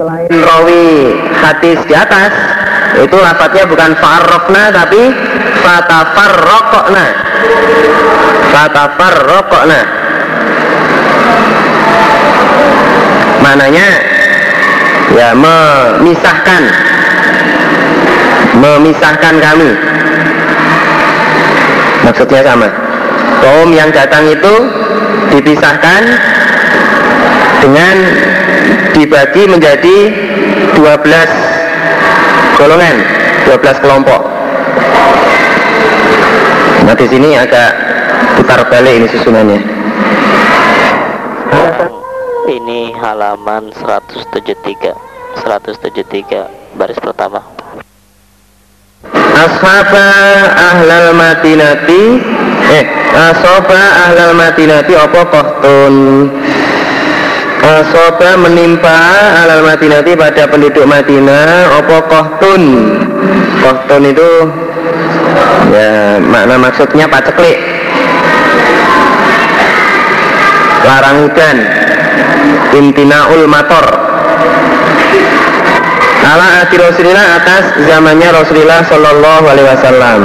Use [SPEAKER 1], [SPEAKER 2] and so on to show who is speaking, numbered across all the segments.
[SPEAKER 1] selain rawi hadis di atas itu lafadznya bukan farrokna tapi fatafarrokna fatafarrokna mananya ya memisahkan. Memisahkan kami. Maksudnya sama. Kaum yang datang itu dipisahkan dengan dibagi menjadi 12 golongan 12 kelompok. Nah di sini agak putar balik ini susunannya.
[SPEAKER 2] Ini halaman 173 173 baris pertama.
[SPEAKER 1] Ashaba ahlal madinati eh asoba ahlal madinati apa kohtun asoba menimpa ahlal madinati pada penduduk Madinah apa kohtun? Kohtun itu ya makna maksudnya paceklik. Larang hujan. Imtinaul mator. Ala akhir atas zamannya Rasulullah Shallallahu Alaihi Wasallam.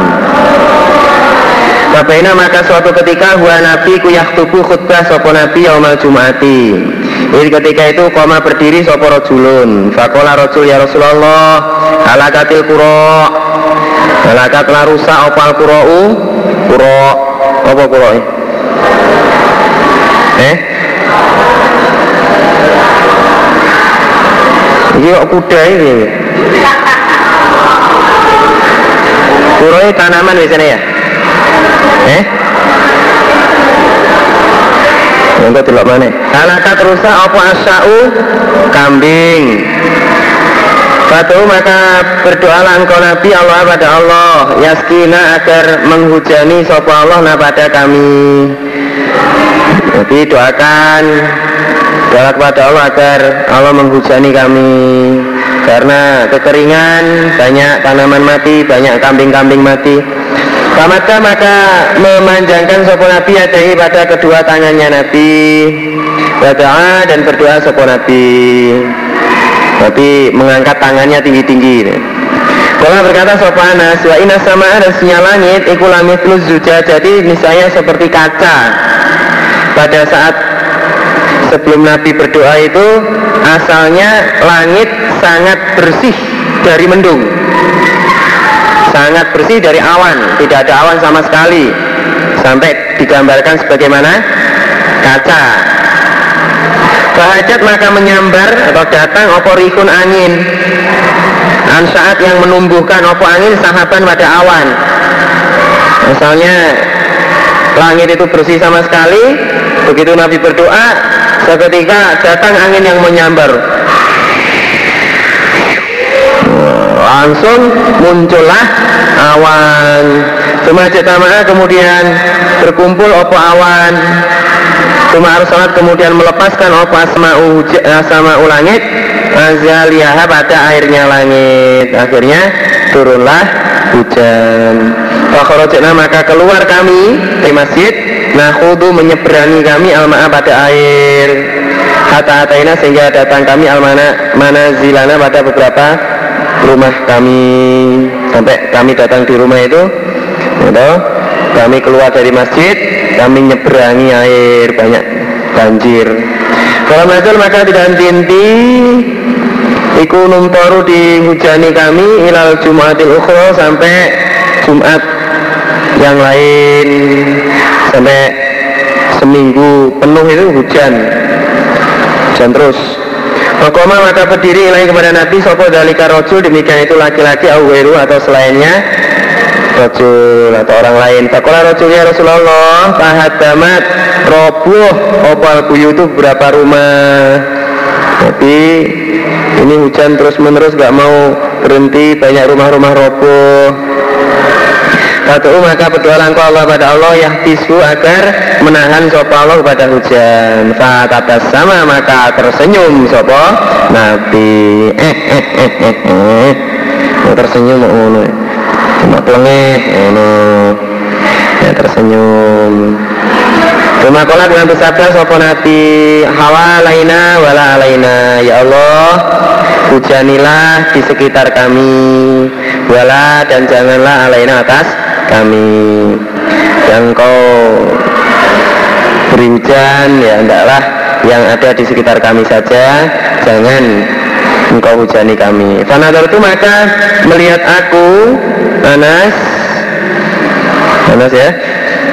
[SPEAKER 1] Bapaina maka suatu ketika huwa nabi kuyak tubuh khutbah sopo nabi yaumal jumati. Jadi ketika itu koma berdiri sopo rojulun. Fakola rojul ya Rasulullah halakatil kuro halakat la rusak opal kurou kuro apa kuro eh Iki kok kuda ini. Kuroi tanaman biasanya ya? Eh? Untuk delok mana? Halakat rusak apa asya'u kambing. Fatu maka berdoalah engkau Nabi Allah pada Allah Yaskina agar menghujani sopa Allah nah pada kami Jadi doakan Doa kepada Allah agar Allah menghujani kami Karena kekeringan, banyak tanaman mati, banyak kambing-kambing mati Pamaka maka memanjangkan sopo Nabi adai pada kedua tangannya Nabi. Berdoa dan berdoa sopo Nabi. Tapi mengangkat tangannya tinggi-tinggi. Kalau berkata sopo Anas Wa inas sama ada sinyal langit Iku lamit zuja. Jadi misalnya seperti kaca. Pada saat sebelum Nabi berdoa itu asalnya langit sangat bersih dari mendung sangat bersih dari awan. Tidak ada awan sama sekali. Sampai digambarkan sebagaimana kaca. Bahajat maka menyambar atau datang opo rikun angin. Ansaat yang menumbuhkan opo angin sahaban pada awan. Misalnya langit itu bersih sama sekali. Begitu Nabi berdoa Seketika datang angin yang menyambar Langsung muncullah awan. Cuma cetamah kemudian berkumpul opo awan. Cuma harus sholat kemudian melepaskan opo asma'u asma'u langit. Azaliyaha pada airnya langit. Akhirnya turunlah hujan. Fakhrojna maka keluar kami dari masjid. Nahudu menyeberangi kami alma'a pada air. Hatta ataina sehingga datang kami almana mana zilana pada beberapa rumah kami. Sampai kami datang di rumah itu gitu, Kami keluar dari masjid Kami nyeberangi air Banyak banjir. Kalau masuk maka tidak henti Iku numtoru dihujani kami Ilal Jumatil Ukhro sampai Jumat yang lain. Sampai seminggu penuh itu hujan. Hujan terus Makoma maka berdiri ilahi kepada Nabi Sopo dalika rojul demikian itu laki-laki aweru atau selainnya rojul atau orang lain. Fakola rojulnya Rasulullah Tahat damat roboh opal buyu itu berapa rumah? Jadi ini hujan terus menerus gak mau berhenti banyak rumah-rumah roboh Fatu'u maka berdoa engkau Allah pada Allah yang tisu agar menahan sopa Allah pada hujan. Fatatas sama maka tersenyum sopa Nabi. Eh eh eh eh eh. Tersenyum ngono. Cuma pelengeh ngono. Ya tersenyum. Cuma kolak dengan bersabda sopo nabi? Hawa alaina wala alaina. Ya Allah hujanilah di sekitar kami. Wala dan janganlah alaina atas kami yang kau beri hujan ya hendaklah yang ada di sekitar kami saja jangan engkau hujani kami. Fanadar itu maka melihat aku Anas Anas ya.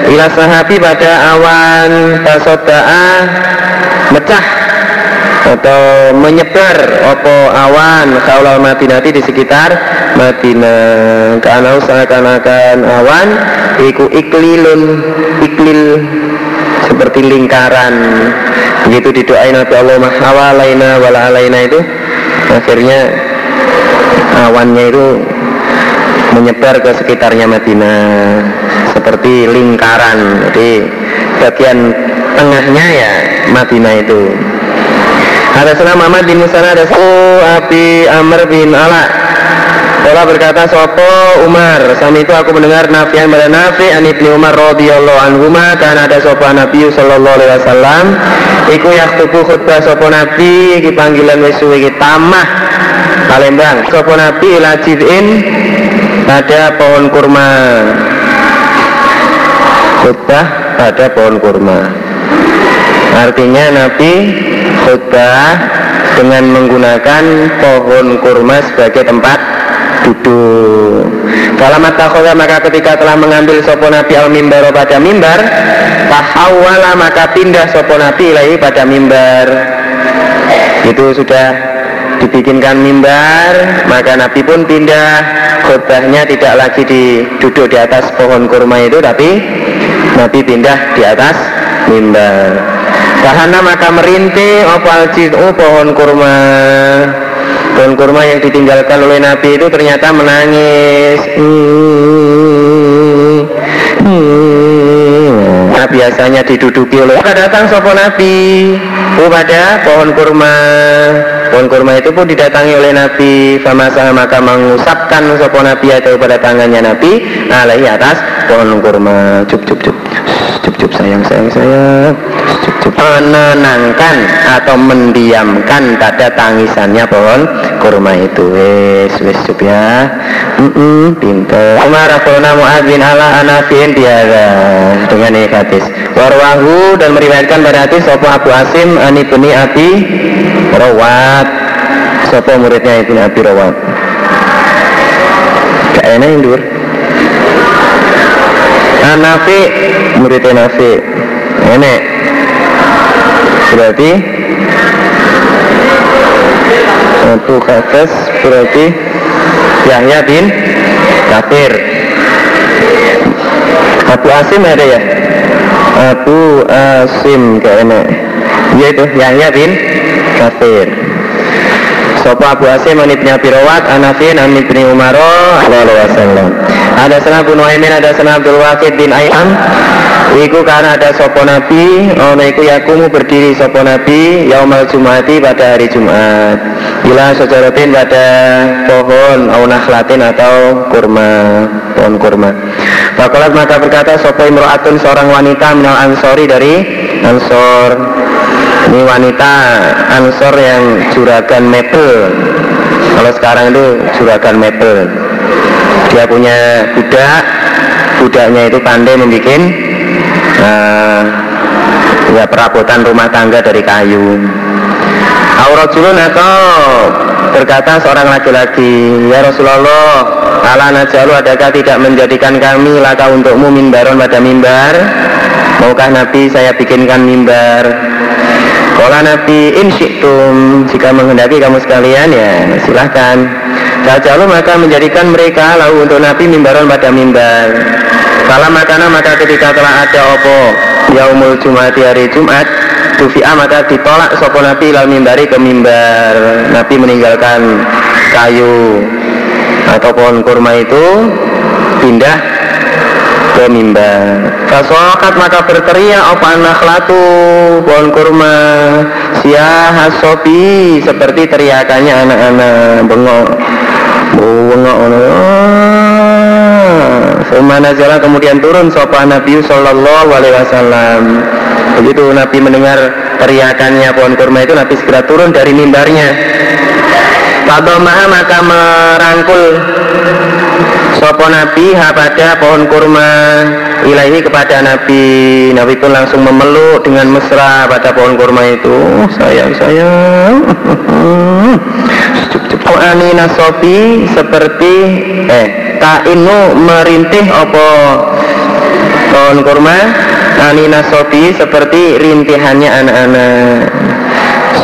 [SPEAKER 1] Ila sahabi pada awan Tasoda'a Mecah atau menyebar opo awan kaulal Madinati di sekitar Madinah. Karena seakan-akan awan iku iklilun iklil seperti lingkaran. Begitu didoain Nabi Allah mahawalaina wala alaina itu akhirnya awannya itu menyebar ke sekitarnya Madinah. Seperti lingkaran jadi bagian tengahnya ya Madinah itu ada sana Muhammad bin Musa ada Abi Amr bin Ala Kala berkata Sopo Umar? Sami itu aku mendengar Nafian pada Nafi An Ibni Umar radhiyallahu anhu Karena ada Sopo Nabi sallallahu alaihi wasallam Iku yaktubu khutbah Sopo Nabi Iki panggilan wesuwi iki tamah Palembang. Sopo Nabi ila jid'in Pada pohon kurma. Khutbah pada pohon kurma. Artinya Nabi khutbah dengan menggunakan pohon kurma sebagai tempat duduk. Falamat takhola maka ketika telah mengambil sopo nabi al mimbar pada mimbar Tahawala maka pindah sopo nabi lagi pada mimbar. Itu sudah dibikinkan mimbar Maka nabi pun pindah. Khutbahnya tidak lagi duduk di atas pohon kurma itu Tapi nabi pindah di atas mimbar Bahana maka merintih opal jitu pohon kurma. Pohon kurma yang ditinggalkan oleh Nabi itu ternyata menangis. Nah, biasanya diduduki oleh maka datang sopo Nabi? Oh, pada pohon kurma. Pohon kurma itu pun didatangi oleh Nabi. Famasa maka mengusapkan sopo Nabi atau pada tangannya Nabi. Alaihi atas pohon kurma. Cup cup cup. Cup cup sayang sayang sayang menenangkan atau mendiamkan pada tangisannya pohon kurma itu wes cup ya. Mm pintar Umar Akhona Mu'ad bin ala Anafiin diara dengan hadis. Warwahu dan meriwayatkan pada hadis Sopo Abu Asim Ani Beni Abi Rawat. Sopo muridnya Ibn Abi Rawat. Gak enak indur Anafi muridnya Nafi. Enak berarti? Abu Kafes berarti? Yahya bin? Kafir. Abu Asim ada ya? Abu Asim kayaknya ya itu Yahya bin? Kafir Sopo Abu Asim an ibni Abi Rawat Anafin an ibni Umaro Alaihi Wasallam. Ada sana Abu Nuaimin Ada sana Abdul Waqid bin Ayam Iku karena ada sopo nabi Ono iku yakumu berdiri sopo nabi Yaumal Jumati pada hari Jumat. Bila sojaratin pada pohon Au nakhlatin atau kurma Pohon kurma. Fakolat maka berkata sopo imro'atun seorang wanita Minal ansori dari Ansor Ini wanita Ansor yang juragan mebel. Kalau sekarang itu juragan mebel. Dia punya budak. Budaknya itu pandai membuat uh, ya perabotan rumah tangga dari kayu. Aurajulun atau berkata seorang laki-laki Ya Rasulullah Ala najalu adakah tidak menjadikan kami laka untukmu mimbaron pada mimbar Maukah Nabi saya bikinkan mimbar Kala Nabi insyitum Jika menghendaki kamu sekalian ya silahkan. Najalu maka menjadikan mereka lalu untuk Nabi mimbaron pada mimbar. Salah makana maka ketika telah ada opo Yaumul Jumat hari Jumat Tufi'a maka ditolak sopo Nabi ilal mimbari ke mimbar. Nabi meninggalkan kayu Atau pohon kurma itu Pindah ke mimbar Fasokat maka berteriak apa latu pohon kurma Siah hasobi seperti teriakannya anak-anak bengok bengok Umana jalan kemudian turun sopa Nabi Sallallahu Alaihi Wasallam. Begitu Nabi mendengar teriakannya pohon kurma itu Nabi segera turun dari mimbarnya. Fadomah maka merangkul Sopo Nabi ha pada pohon kurma. Ilahi kepada Nabi. Nabi pun langsung memeluk dengan mesra pada pohon kurma itu. Sayang sayang. Ani nasobi seperti eh kainu merintih opo pohon kurma? Ani nasobi seperti rintihannya anak-anak.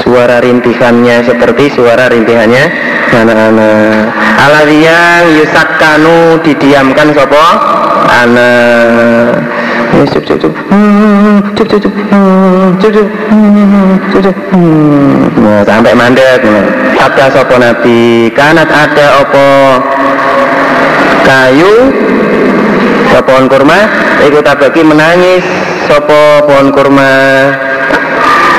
[SPEAKER 1] Suara rintihannya seperti suara rintihannya anak-anak aladian Yusakkanu didiamkan sopo anak cukup cukup hmm, cukup hmm, cukup hmm, cukup cukup nah sampai mandek sabda sopo nabi? Kanat ada opo kayu. Pohon kurma? Ikut tabaki menangis. Sopo pohon kurma?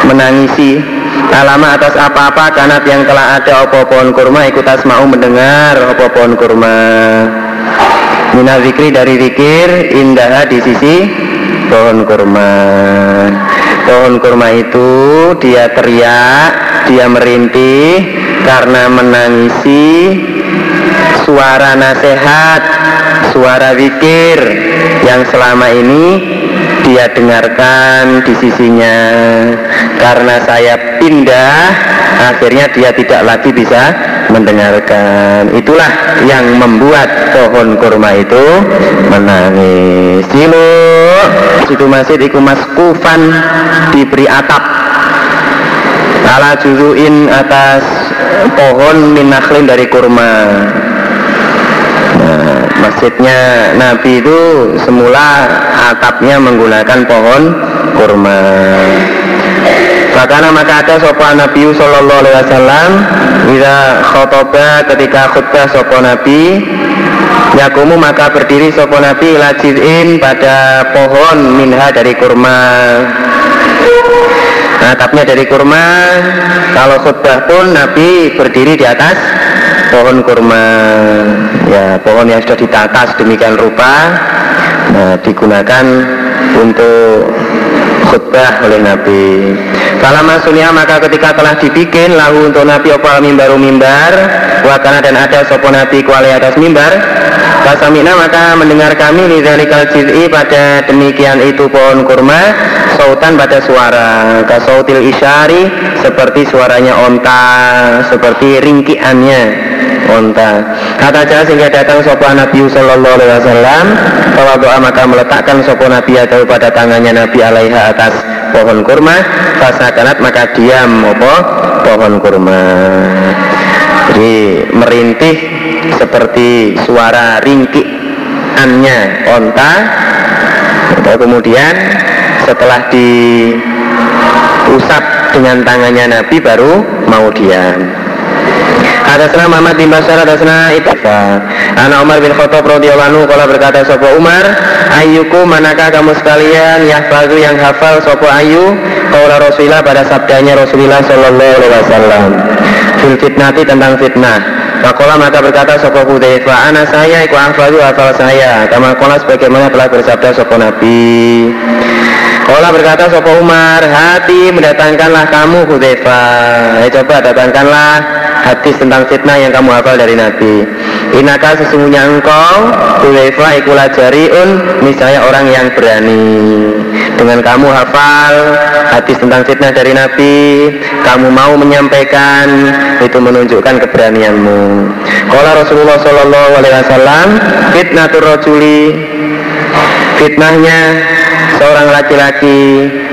[SPEAKER 1] Menangisi alama atas apa-apa kanat yang telah ada opo pohon kurma ikut asma'u mendengar opo pohon kurma. Mina zikri dari zikir indah di sisi pohon kurma. Pohon kurma itu dia teriak dia merintih karena menangisi suara nasihat suara zikir yang selama ini dia dengarkan di sisinya. Karena saya pindah akhirnya dia tidak lagi bisa mendengarkan. Itulah yang membuat pohon kurma itu menangis. Silu. Situ masjid iku maskufan diberi atap. Ala juzuin atas pohon minaklin dari kurma. Nah, masjidnya Nabi itu semula atapnya menggunakan pohon kurma. Karena maka ada sopa Nabi Sallallahu Alaihi Wasallam Bila khotoba ketika khutbah sopa Nabi Yakumu maka berdiri sopa Nabi Lajidin pada pohon minha dari kurma. Atapnya dari kurma Kalau khutbah pun Nabi berdiri di atas pohon kurma. Ya pohon yang sudah ditata demikian rupa nah, digunakan untuk khutbah oleh Nabi. Kalau maksudnya maka ketika telah dibikin lahu untuk Nabi opal mimbaru mimbar? Wakana dan ada sopo Nabi kuali atas mimbar? Kasamina maka mendengar kami Lidhalikal jiz'i pada demikian itu pohon kurma Sautan pada suara. Kasautil isyari Seperti suaranya onta Seperti ringkiannya onta kata jalan sehingga datang sopo Nabi Sallallahu Alaihi Wasallam kalau doa maka meletakkan sopo Nabi atau pada tangannya Nabi alaiha atas pohon kurma fasakanat maka diam opo pohon kurma. Jadi merintih seperti suara ringkiannya onta. Atau kemudian setelah diusap dengan tangannya Nabi baru mau diam Hadasna Muhammad bin Bashar hadasna Itaka Anak Umar bin Khattab radhiyallahu anhu berkata sopo Umar Ayyuku manakah kamu sekalian yahfazu yang hafal sopo ayu? Kaula Rasulullah pada sabdanya Rasulullah sallallahu alaihi wasallam. Fil fitnati tentang fitnah. Fakola maka berkata sopo Hudayfa Anak saya iku hafal hafal saya. Kama kola sebagaimana telah bersabda sopo Nabi. Kola berkata Sopo Umar Hati mendatangkanlah kamu Hudayfa Ya coba datangkanlah hadis tentang fitnah yang kamu hafal dari Nabi. Inaka sesungguhnya engkau Hudayfa ikulah jariun Misalnya orang yang berani. Dengan kamu hafal hadis tentang fitnah dari Nabi Kamu mau menyampaikan Itu menunjukkan keberanianmu. Kola Rasulullah Sallallahu Alaihi Wasallam Fitnatur rojuli Fitnahnya seorang laki-laki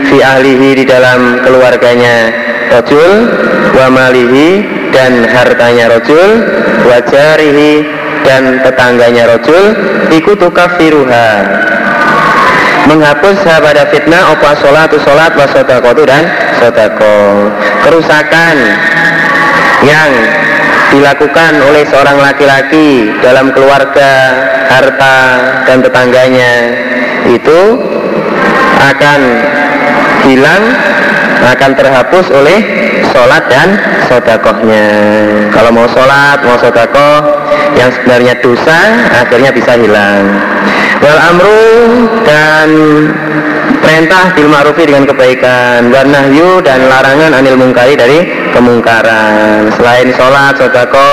[SPEAKER 1] fi ahlihi di dalam keluarganya rojul wa malihi dan hartanya rojul wa jarihi dan tetangganya rojul ikut tukafiruha. Menghapus pada fitnah opa sholat sholat wa sodakotu dan sodako. Kerusakan yang dilakukan oleh seorang laki-laki dalam keluarga, harta, dan tetangganya itu akan hilang akan terhapus oleh sholat dan sodakohnya. Kalau mau sholat mau sodakoh yang sebenarnya dosa akhirnya bisa hilang. Wal amru dan perintah bil ma'rufi dengan kebaikan. Warnahyu dan larangan anil mungkari dari kemungkaran. Selain sholat sodako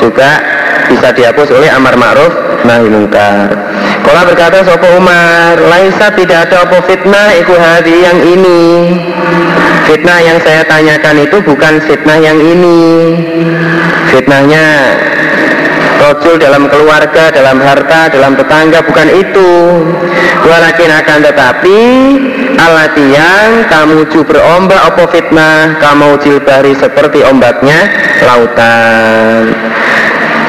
[SPEAKER 1] juga bisa dihapus oleh amar ma'ruf nahi mungkar Kala berkata Sopo Umar Laisa tidak ada apa fitnah Iku hari yang ini. Fitnah yang saya tanyakan itu bukan fitnah yang ini. Fitnahnya Rojul dalam keluarga, dalam harta, dalam tetangga bukan itu. Walakin akan tetapi Alat yang kamu berombak opo fitnah Kamu jilbari seperti ombaknya lautan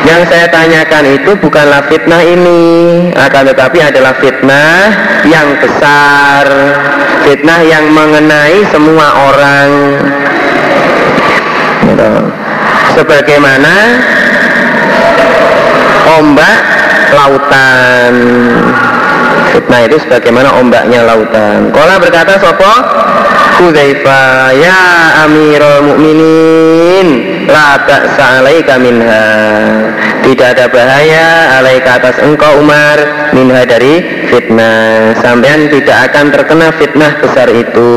[SPEAKER 1] yang saya tanyakan itu bukanlah fitnah ini. Akan tetapi adalah fitnah yang besar. Fitnah yang mengenai semua orang. Gitu. Sebagaimana ombak lautan. Fitnah itu sebagaimana ombaknya lautan. Kola berkata Sopo Hudzaifah ya Amirul Mukminin la ba'sa alaika minha. Tidak ada bahaya alaika atas engkau Umar minha dari fitnah. Sampean tidak akan terkena fitnah besar itu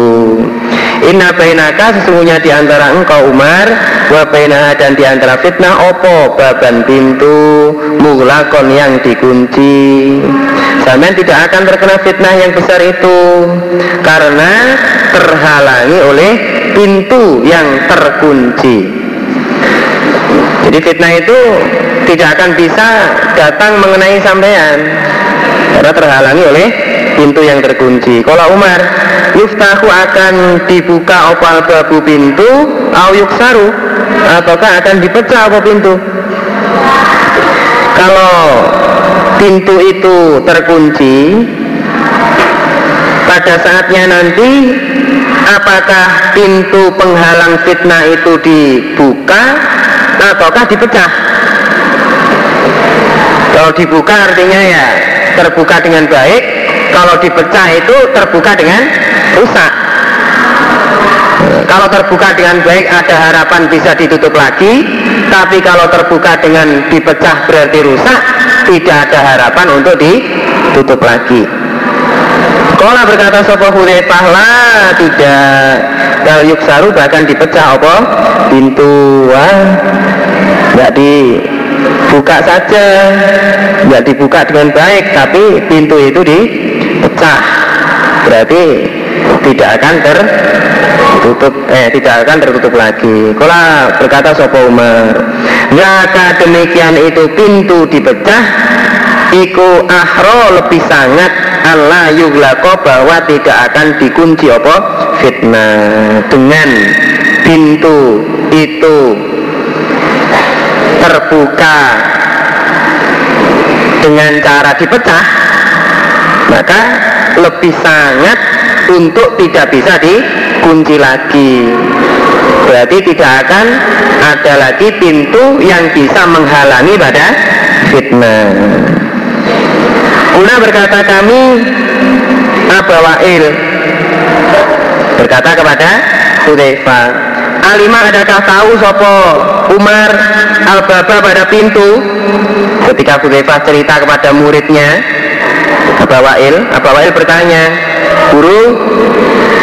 [SPEAKER 1] Inna bainaka sesungguhnya di antara engkau Umar wa bainaha dan di antara fitnah opo? Baban pintu mulakon yang dikunci. Sampean tidak akan terkena fitnah yang besar itu karena terhalangi oleh pintu yang terkunci. Jadi fitnah itu tidak akan bisa datang mengenai sampean karena terhalangi oleh pintu yang terkunci. Kalau Umar, yuftahu akan dibuka opal babu pintu, au yuksaru, ataukah akan dipecah apa pintu? Kalau pintu itu terkunci pada saatnya nanti apakah pintu penghalang fitnah itu dibuka ataukah dipecah kalau dibuka artinya ya terbuka dengan baik kalau dipecah itu terbuka dengan rusak. Kalau terbuka dengan baik ada harapan bisa ditutup lagi tapi kalau terbuka dengan dipecah berarti rusak tidak ada harapan untuk ditutup lagi. Kola berkata sopo Hudzaifah lah tidak. Kal yuksaru bahkan dipecah apa? Pintu. Wah nggak dibuka saja. Nggak dibuka dengan baik tapi pintu itu dipecah. Berarti tidak akan tertutup eh tidak akan tertutup lagi. Kola berkata sopo Umar Jika demikian itu pintu dipecah Iku ahro lebih sangat Allah yuglako bahwa tidak akan dikunci apa? Fitnah. Dengan pintu itu terbuka. Dengan cara dipecah maka lebih sangat untuk tidak bisa dikunci lagi. Berarti tidak akan ada lagi pintu yang bisa menghalangi pada fitnah. Una berkata kami Abawail berkata kepada Hudzaifah Alima adakah tahu sopo Umar Al-Baba pada pintu? Ketika Hudzaifah cerita kepada muridnya Abawail Abawail bertanya Guru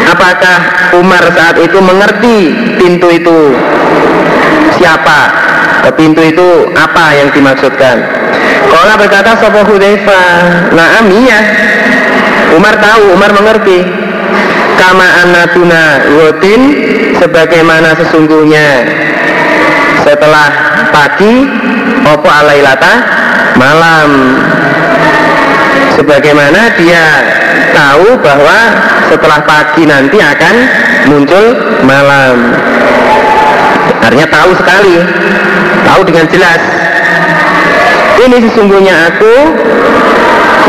[SPEAKER 1] apakah Umar saat itu mengerti pintu itu? Siapa? Pintu itu apa yang dimaksudkan? Kala berkata Sopo Hudayfa Naam iya. Umar tahu, Umar mengerti. Kama anatuna Wotin Sebagaimana sesungguhnya. Setelah pagi Opo alailata? Malam. Sebagaimana dia tahu bahwa setelah pagi nanti akan muncul malam. Artinya tahu sekali. Tahu dengan jelas. Ini sesungguhnya aku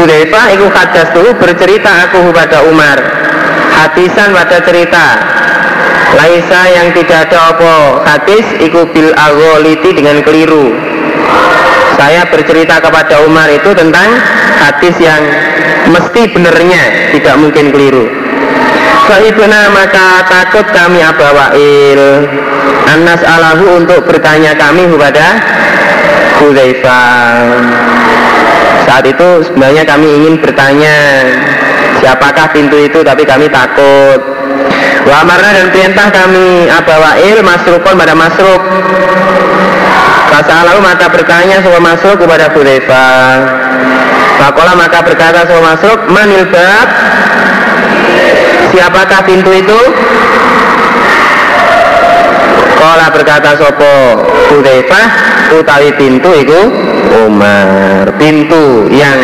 [SPEAKER 1] Hudzaifah iku hadas tuh bercerita aku kepada Umar. Hatisan pada cerita Laisa yang tidak ada apa hadis iku bil agoliti dengan keliru. Saya bercerita kepada Umar itu tentang hadis yang mesti benernya tidak mungkin keliru. Sahibuna maka takut kami abawail Anas alahu untuk bertanya kami kepada Hudzaifah saat itu sebenarnya kami ingin bertanya siapakah pintu itu tapi kami takut wa dan perintah kami abawail masrukon pada masruk. Lalu maka bertanya semua masruk kepada Hudayfa Fakola maka berkata semua masruk manil bab? Siapakah pintu itu? Kola berkata sopo Hudzaifah utawi pintu itu? Umar pintu yang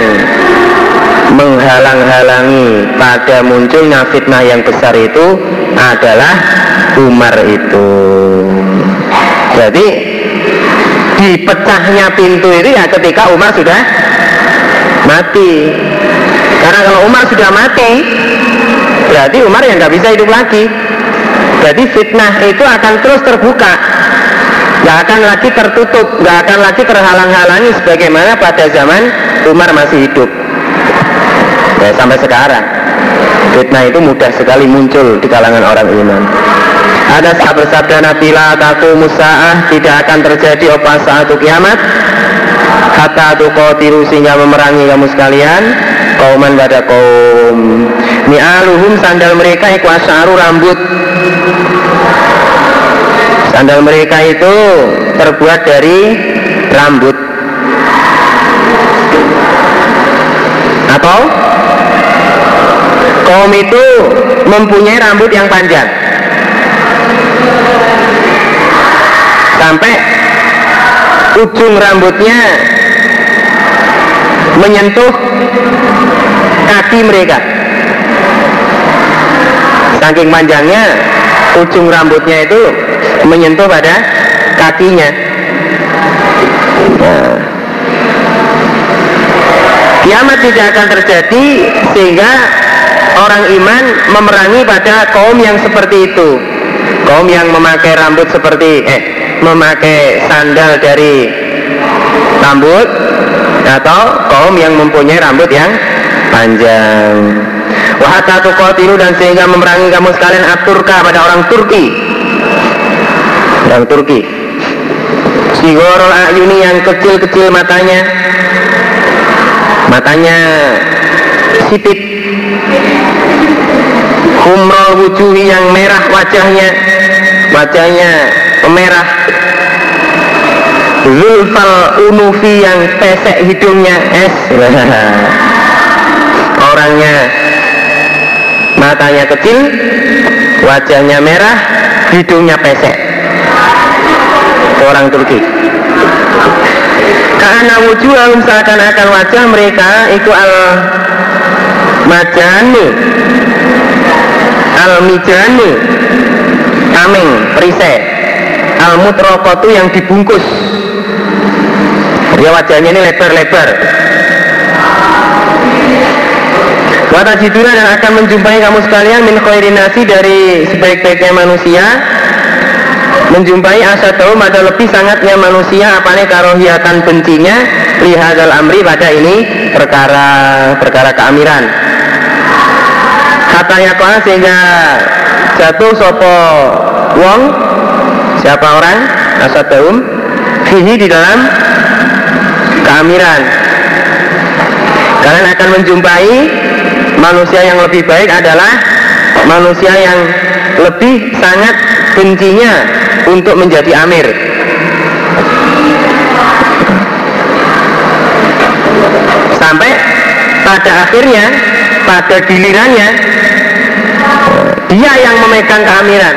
[SPEAKER 1] menghalang-halangi pada munculnya fitnah yang besar itu adalah Umar itu. Jadi dipecahnya pintu itu ya ketika Umar sudah mati. Karena kalau Umar sudah mati berarti Umar yang nggak bisa hidup lagi. Jadi fitnah itu akan terus terbuka. Gak akan lagi tertutup Gak akan lagi terhalang-halangi Sebagaimana pada zaman Umar masih hidup ya, Sampai sekarang. Fitnah itu mudah sekali muncul Di kalangan orang iman. Ada sabda-sabda Nabi la taku musa'ah tidak akan terjadi opa saat kiamat. Kata tuqatiru sehingga memerangi kamu sekalian. Kauman pada kaum mi'aluhum sandal mereka iku rambut. Sandal mereka itu terbuat dari rambut Atau kaum itu mempunyai rambut yang panjang. Sampai ujung rambutnya menyentuh kaki mereka. Saking panjangnya ujung rambutnya itu menyentuh pada kakinya. Nah. Kiamat tidak akan terjadi sehingga orang iman memerangi pada kaum yang seperti itu. Kaum yang memakai rambut seperti eh memakai sandal dari rambut atau kaum yang mempunyai rambut yang panjang. Wahata tuqatilu dan sehingga memerangi kamu sekalian aturka pada orang Turki. Orang Turki. Sigorol ayuni yang kecil-kecil matanya Matanya sipit Humrol wujuhi yang merah wajahnya. Wajahnya merah Zulfal unufi yang pesek hidungnya. Es. Orangnya matanya kecil wajahnya merah hidungnya pesek. Orang Turki karena wujuhum seakan-akan wajah mereka itu al majani al mijani tameng perisai. Al mutrokotu yang dibungkus. Dia wajahnya ini lebar-lebar. Wata jiduna dan akan menjumpai kamu sekalian min khairinasi dari sebaik-baiknya manusia menjumpai tahu ada lebih sangatnya manusia apa nih karohiatan bencinya lihadal amri pada ini perkara perkara keamiran. Katanya kau sehingga jatuh sopo wong siapa orang tahu fihi di dalam keamiran. Kalian akan menjumpai manusia yang lebih baik adalah manusia yang lebih sangat bencinya untuk menjadi amir. Sampai pada akhirnya pada gilirannya dia yang memegang keamiran.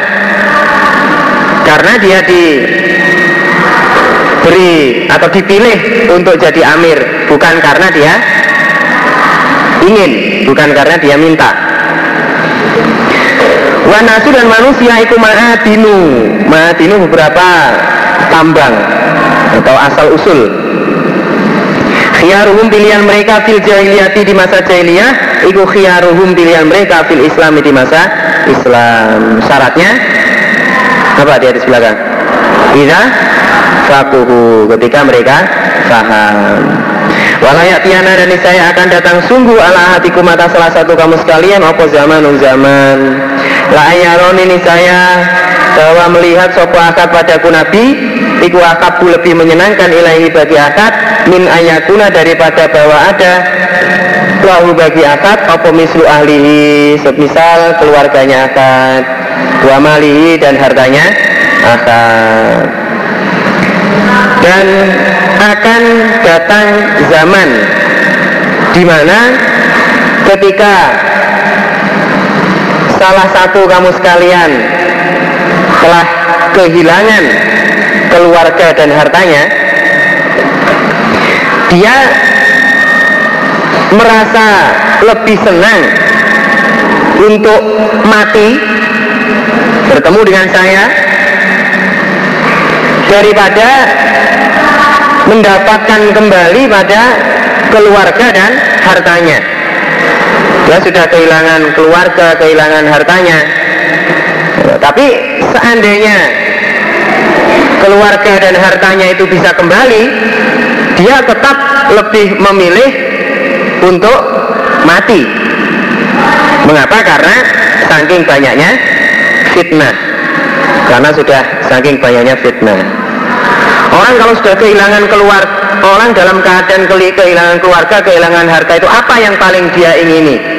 [SPEAKER 1] Karena dia diberi atau dipilih untuk jadi amir bukan karena dia ingin bukan karena dia minta wanasu dan manusia itu ma'adinu. Ma'adinu beberapa tambang atau asal usul. Khiyaruhum pilihan mereka fil jahiliyati di masa jahiliyah iku khiyaruhum pilihan mereka fil islami di masa Islam. Syaratnya apa di atas belakang? Ida fakuhu ketika mereka faham. Walayak tiana dan saya akan datang sungguh ala hatiku mata salah satu kamu sekalian Opo zaman zaman La ini saya bahwa melihat sopo akad padaku Nabi Iku akadku lebih menyenangkan ilahi bagi akad Min ayakuna daripada bahwa ada. Lahu bagi akad apa mislu ahlihi? Semisal keluarganya akad wa malihi dan hartanya akad. Dan akan datang zaman di mana ketika salah satu kamu sekalian telah kehilangan keluarga dan hartanya dia merasa lebih senang untuk mati bertemu dengan saya daripada mendapatkan kembali pada keluarga dan hartanya dia sudah kehilangan keluarga kehilangan hartanya. Tapi seandainya keluarga dan hartanya itu bisa kembali dia tetap lebih memilih untuk mati. Mengapa? Karena saking banyaknya fitnah. Karena sudah saking banyaknya fitnah. Orang kalau sudah kehilangan keluar orang dalam keadaan kehilangan keluarga kehilangan harta itu apa yang paling dia ingini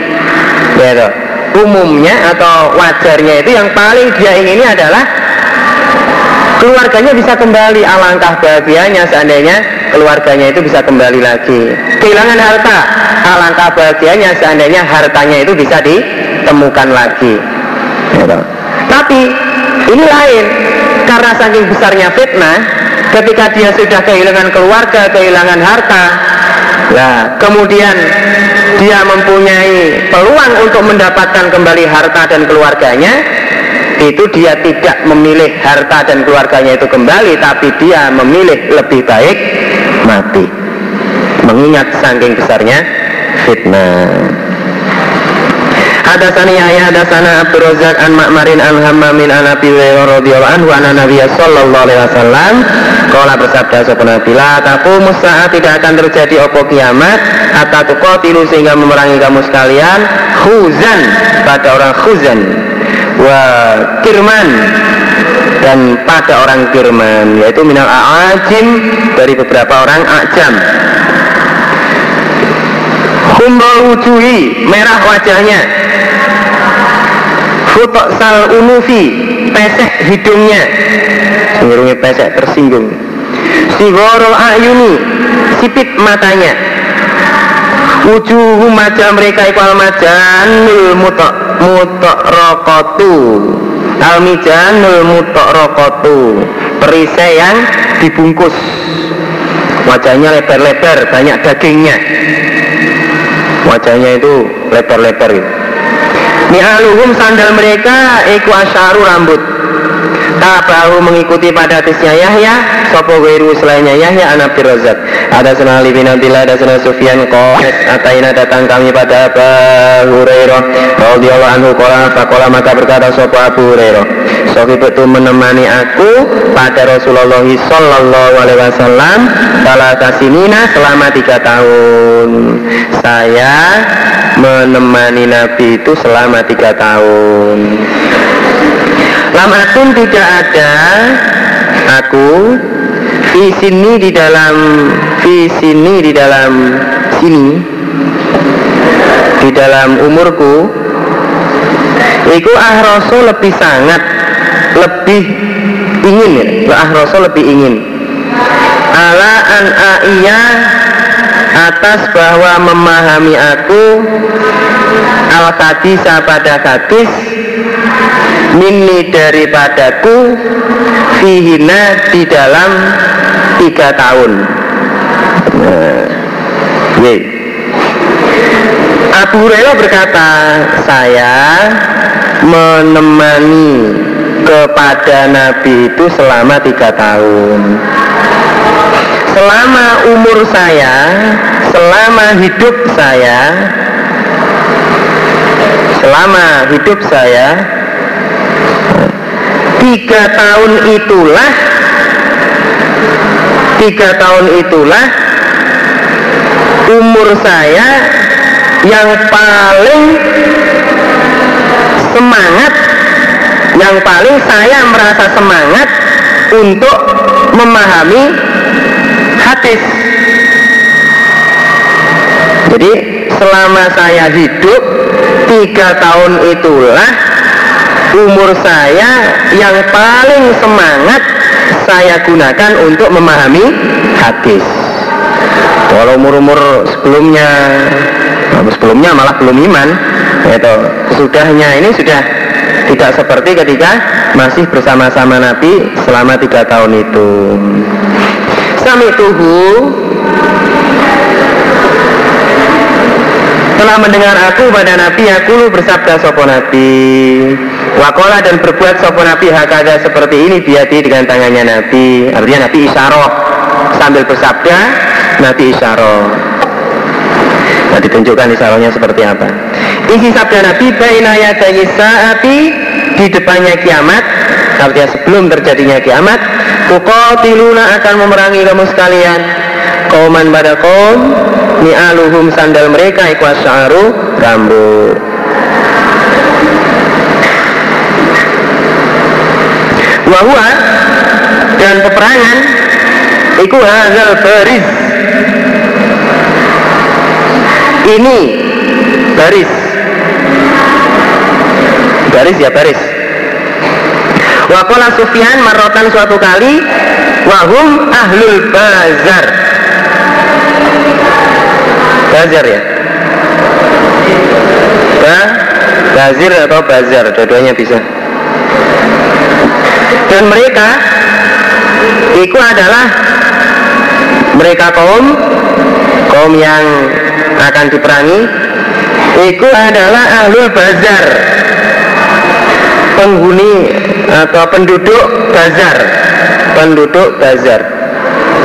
[SPEAKER 1] ya umumnya atau wajarnya itu yang paling dia ingini adalah keluarganya bisa kembali. Alangkah bahagianya seandainya keluarganya itu bisa kembali lagi. Kehilangan harta. Alangkah bahagianya seandainya hartanya itu bisa ditemukan lagi. Gitu. tapi ini lain. Karena saking besarnya fitnah ketika dia sudah kehilangan keluarga kehilangan harta nah kemudian dia mempunyai peluang untuk mendapatkan kembali harta dan keluarganya. Itu dia tidak memilih harta dan keluarganya itu kembali tapi dia memilih lebih baik mati. Mengingat saking besarnya fitnah Hadasani Yahya hadasana Abdul Razak an Ma'marin an Hammamin an Abi Hurairah radhiyallahu anhu an Nabi sallallahu alaihi wasallam. Qala bersabda sapa Nabi la taqumu tidak akan terjadi opo kiamat hatta tuqatilu sehingga memerangi kamu sekalian khuzan pada orang khuzan wa kirman dan pada orang kirman yaitu minal a'ajim dari beberapa orang ajam. Wujuhi merah wajahnya Futok sal unufi pesek hidungnya. Singurungnya pesek tersinggung. Sigorol ayuni sipit matanya. Wujuhu maja mereka ikwal majanul mutok mutok rokotu. Almijanul mutok rokotu. Perisai yang dibungkus. Wajahnya lebar-lebar, banyak dagingnya. Wajahnya itu lebar-lebar gitu Ni'aluhum sandal mereka Iku asyaru rambut Tabahu mengikuti pada hadisnya Yahya. Sopo wiru selainnya Yahya anak Razak. Ada sana Ali bin Abdillah Ada sana Sufyan Qais Ataina datang kami pada Abu Hurairah. Radiyallahu anhu Kola Fakola maka berkata Sopo Abu Hurairah? Sofi betul menemani aku pada Rasulullah Sallallahu Alaihi Wasallam. Salah kasinina selama tiga tahun. Saya menemani Nabi itu selama tiga tahun Lama pun tidak ada. Aku di sini di dalam di sini di dalam sini di dalam umurku Iku ah rasul lebih sangat lebih ingin ya? Ah rasul lebih ingin. Ala an iya atas bahwa memahami aku al hadisa pada hadis minni daripadaku fihina di dalam tiga tahun. Nah, Abu Hurairah berkata saya menemani kepada Nabi itu selama tiga tahun. Selama umur saya selama hidup saya selama hidup saya tiga tahun itulah tiga tahun itulah umur saya yang paling semangat yang paling saya merasa semangat untuk memahami hadis. Jadi selama saya hidup tiga tahun itulah umur saya yang paling semangat saya gunakan untuk memahami hadis. Kalau umur-umur sebelumnya sebelumnya malah belum iman. Itu sudahnya ini sudah tidak seperti ketika masih bersama-sama Nabi selama tiga tahun itu. Sami telah mendengar aku pada Nabi aku bersabda sopo Nabi? Wakola dan berbuat sopo Nabi? Hakada seperti ini biati dengan tangannya Nabi. Artinya Nabi isyaroh sambil bersabda Nabi isyaroh Nah ditunjukkan isyarohnya seperti apa. Isi sabda Nabi Baina yadayi saati Di depannya kiamat. Artinya sebelum terjadinya kiamat Tukotiluna akan memerangi kamu sekalian Kauman pada kaum ni'aluhum sandal mereka ikwas sya'ru rambut. Wahua dan peperangan iku hazal baris. Ini baris. Baris ya baris. Wakola Sufyan marotan suatu kali Wahum ahlul bazar Bazar ya? Ba Bazir atau Bazar? Dua-duanya bisa. Dan mereka Itu adalah Mereka kaum Kaum yang akan diperangi. Itu adalah Ahlul Bazar. Penghuni Atau penduduk Bazar. Penduduk Bazar.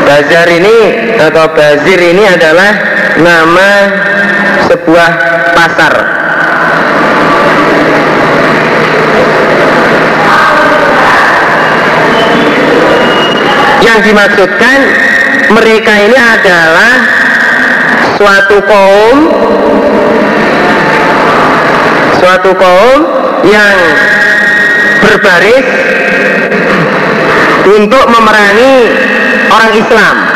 [SPEAKER 1] Bazar ini atau Bazir ini adalah nama sebuah pasar. Yang dimaksudkan mereka ini adalah suatu kaum suatu kaum yang berbaris untuk memerangi orang Islam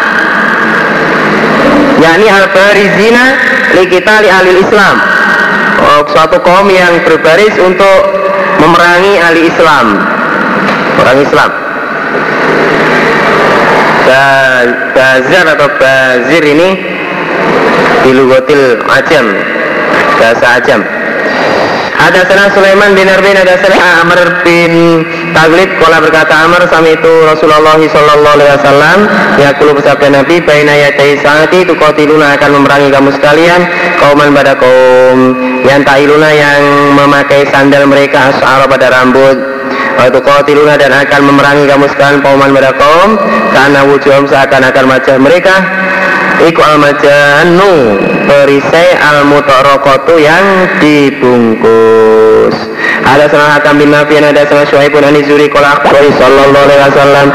[SPEAKER 1] yakni al-barizina li kita li ahli Islam. Oh, suatu kaum yang berbaris untuk memerangi ahli Islam. Orang Islam. Bazar atau Bazir ini di Lugotil Ajam. Bahasa Ajam. Ada sana Sulaiman bin Arbin ada sana Amr bin Taglib Kala berkata Amr Sami itu Rasulullah Sallallahu Alaihi Wasallam. Ya kulu bersabda Nabi Baina yatai saati Tukotiluna akan memerangi kamu sekalian Kauman pada kaum. Yang tailuna yang memakai sandal mereka Asyara pada rambut. Waktu kotiluna dan akan memerangi kamu sekalian Kauman pada kaum. Karena wujud seakan-akan wajah mereka Iku al-majanu Perisai al-mutorokotu yang dibungkus Ada salah hakam bin Nabi Ada salah syuaibun anizuri Kola akhbari sallallahu alaihi wasallam.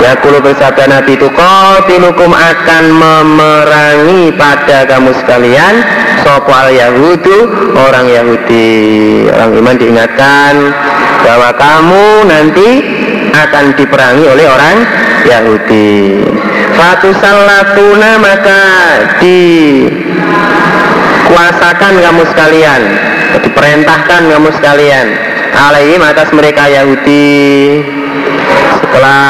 [SPEAKER 1] Ya kulu bersabda Nabi itu Kotilukum akan memerangi pada kamu sekalian. Sopo al Yahudu Orang Yahudi. Orang iman diingatkan Bahwa kamu nanti akan diperangi oleh orang Yahudi. Fatusallatuna maka dikuasakan kamu sekalian Diperintahkan kamu sekalian. Alaihim atas mereka Yahudi. Setelah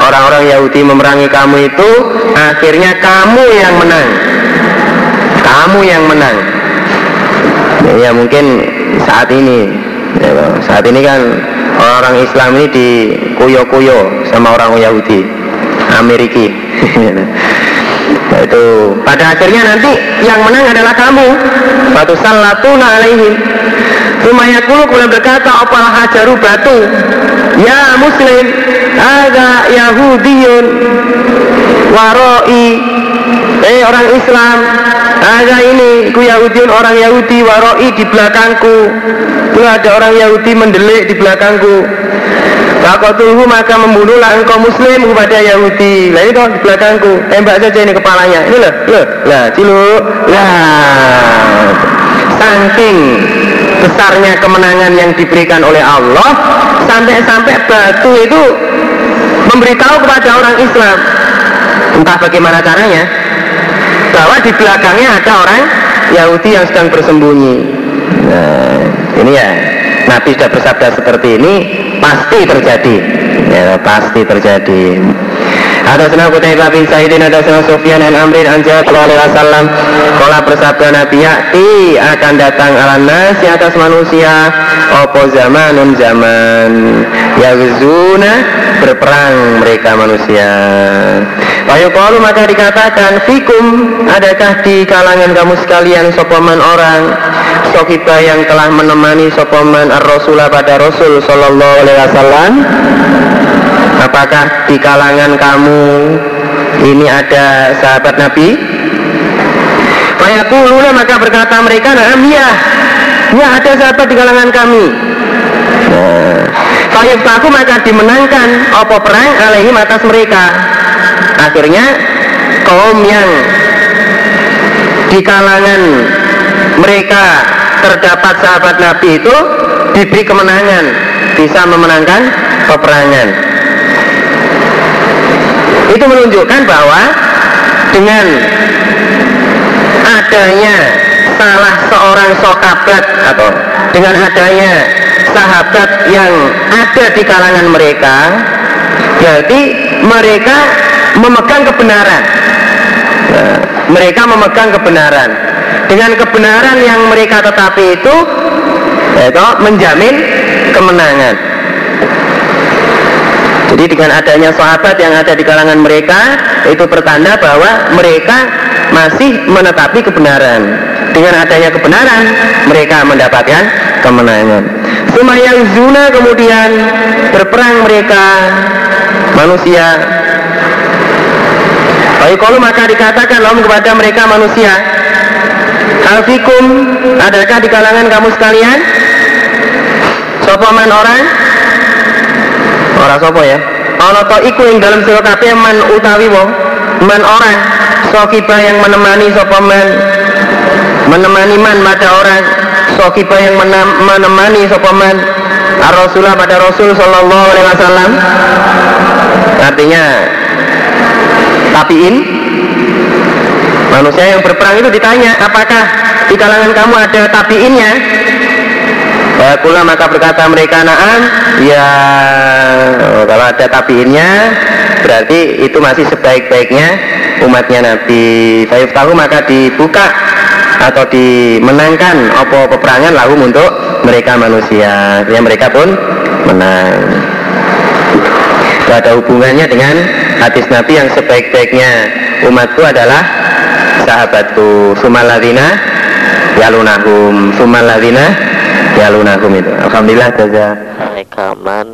[SPEAKER 1] orang-orang Yahudi memerangi kamu itu Akhirnya kamu yang menang. Kamu yang menang. Ya mungkin saat ini. Ya, Saat ini kan orang Islam ini dikuyo-kuyo sama orang Yahudi. Ameriki. nah, itu pada akhirnya nanti yang menang adalah kamu. Batu salatuna alaihim. Rumayakulu kula berkata opal hajaru batu. Ya muslim Ada Yahudiyun Waroi Eh orang Islam Ada ini Ku Yahudiun orang Yahudi Waroi di belakangku. Itu ada orang Yahudi mendelik di belakangku Fakotuhu maka membunuhlah engkau muslim kepada Yahudi. Lah itu di belakangku. Tembak saja ini kepalanya. Ini loh, loh. Lah ciluk. Lah. Saking besarnya kemenangan yang diberikan oleh Allah Sampai-sampai batu itu Memberitahu kepada orang Islam. Entah bagaimana caranya. Bahwa di belakangnya ada orang Yahudi yang sedang bersembunyi. Nah, ini ya Nabi sudah bersabda seperti ini pasti terjadi. Ya, pasti terjadi. Ada senang Qutaibah bin Sa'idin Ada senang Sufyan dan Amrin an Jabir alaihi wasallam. Kala bersabda Nabi Yakti akan datang ala nasi atas manusia. Opo zamanun zaman? Yagzuna berperang mereka manusia. Bayu kalu maka dikatakan Fikum adakah di kalangan kamu sekalian Sopoman orang? Sokibah yang telah menemani Sopoman ar-Rasulah pada Rasul Sallallahu alaihi wasallam Apakah di kalangan kamu ini ada sahabat Nabi? Fayakuluna maka berkata mereka, nah ya, ya ada sahabat di kalangan kami. Nah, aku maka dimenangkan opo perang alaihi atas mereka. Akhirnya kaum yang di kalangan mereka terdapat sahabat Nabi itu diberi kemenangan, bisa memenangkan peperangan. Itu menunjukkan bahwa dengan adanya salah seorang sahabat atau dengan adanya sahabat yang ada di kalangan mereka berarti mereka memegang kebenaran. Nah, mereka memegang kebenaran. Dengan kebenaran yang mereka tetapi itu itu menjamin kemenangan jadi dengan adanya sahabat yang ada di kalangan mereka itu pertanda bahwa mereka masih menetapi kebenaran. Dengan adanya kebenaran mereka mendapatkan kemenangan. yang zuna kemudian berperang mereka manusia. Kalau maka dikatakan om kepada mereka manusia. Alfikum adakah di kalangan kamu sekalian? Sopaman orang Orang sopo ya? Ana to iku ing dalam sira kabeh man utawi wong man orang sokibah yang menemani sapa man? Menemani man pada orang sokibah yang menemani sapa man? Rasulullah pada Rasul Sallallahu Alaihi Wasallam. Artinya tapiin manusia yang berperang itu ditanya apakah di kalangan kamu ada tapiinnya Kula maka berkata mereka naam. Ya oh, Kalau ada tabiinnya Berarti itu masih sebaik-baiknya Umatnya Nabi. Fayuf tahu maka dibuka Atau dimenangkan Apa peperangan lalu untuk mereka manusia. Yang mereka pun menang. Itu ada hubungannya dengan hadis Nabi yang sebaik-baiknya Umatku adalah sahabatku. Sumaladina Yalunahum. Sumaladina yalunahum itu alhamdulillah jaza
[SPEAKER 2] rekaman